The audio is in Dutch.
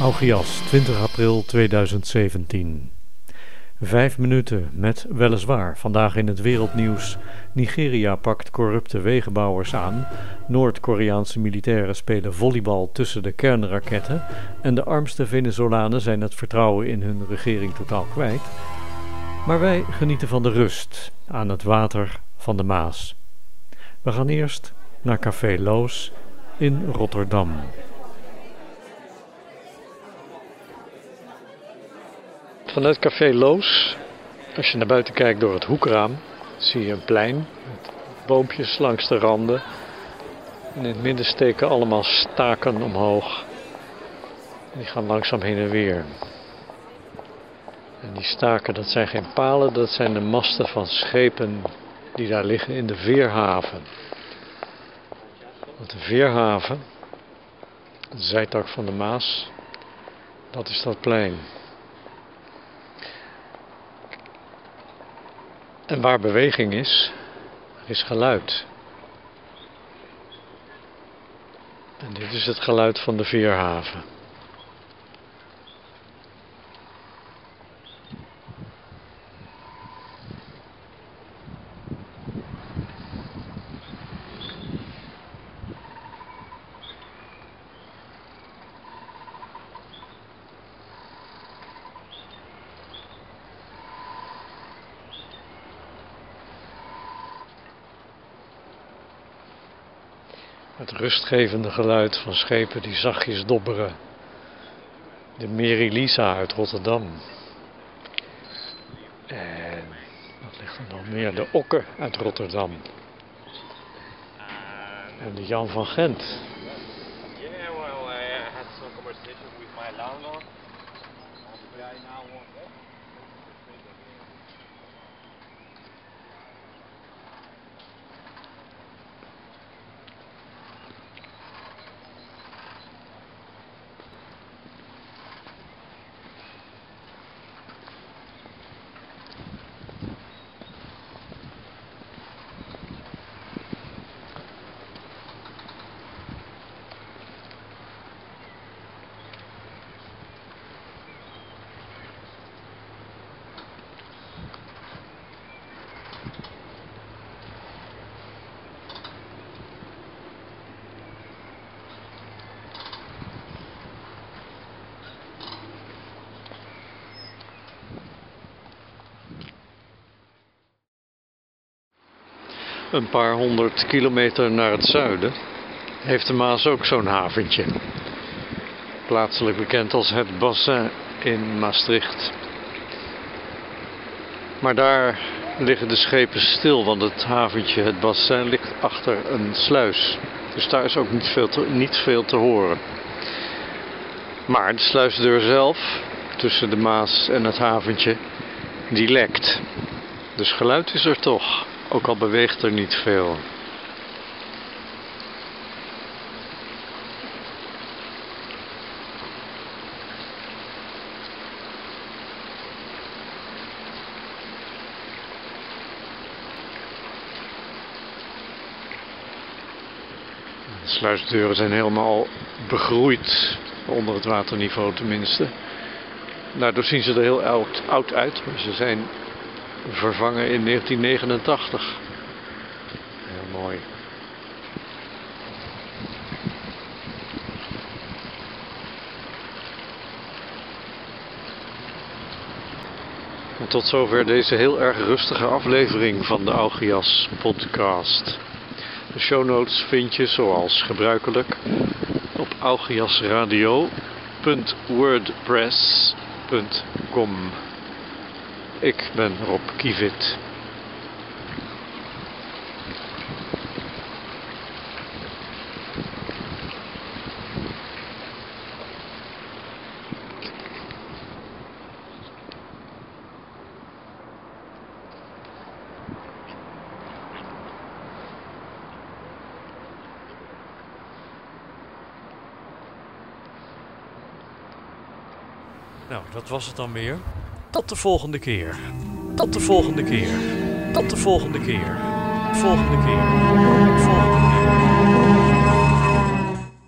Augias, 20 april 2017. Vijf minuten met weliswaar vandaag in het wereldnieuws. Nigeria pakt corrupte wegenbouwers aan. Noord-Koreaanse militairen spelen volleybal tussen de kernraketten. En de armste Venezolanen zijn het vertrouwen in hun regering totaal kwijt. Maar wij genieten van de rust aan het water van de Maas. We gaan eerst naar Café Loos in Rotterdam. Vanuit Café Loos, als je naar buiten kijkt door het hoekraam, zie je een plein met boompjes langs de randen. En in het midden steken allemaal staken omhoog. Die gaan langzaam heen en weer. En die staken, dat zijn geen palen, dat zijn de masten van schepen die daar liggen in de veerhaven. Want de veerhaven, de zijtak van de Maas, dat is dat plein. Waar beweging is, is geluid. En dit is het geluid van de veerhaven. Het rustgevende geluid van schepen die zachtjes dobberen. De Mary Lisa uit Rotterdam. En wat ligt er nog meer? De Okke uit Rotterdam. En de Jan van Gent. Yeah, well, I had some conversations with my landlord. Yeah, now want that. Een paar honderd kilometer naar het zuiden heeft de Maas ook zo'n haventje. Plaatselijk bekend als het Bassin in Maastricht. Maar daar liggen de schepen stil, want het haventje, het bassin, ligt achter een sluis. Dus daar is ook niet veel te, niet veel te horen. Maar de sluisdeur zelf, tussen de Maas en het haventje, die lekt. Dus geluid is er toch, ook al beweegt er niet veel. De sluisdeuren zijn helemaal begroeid, onder het waterniveau tenminste. Daardoor zien ze er heel oud, oud uit, maar ze zijn vervangen in 1989. Heel mooi. En tot zover deze heel erg rustige aflevering van de Augias podcast. De show notes vind je zoals gebruikelijk op augiasradio.wordpress.com. Ik ben Rob Kivit. Nou, dat was het dan weer. Tot de volgende keer. Tot de volgende keer. Tot de volgende keer. Volgende keer. Volgende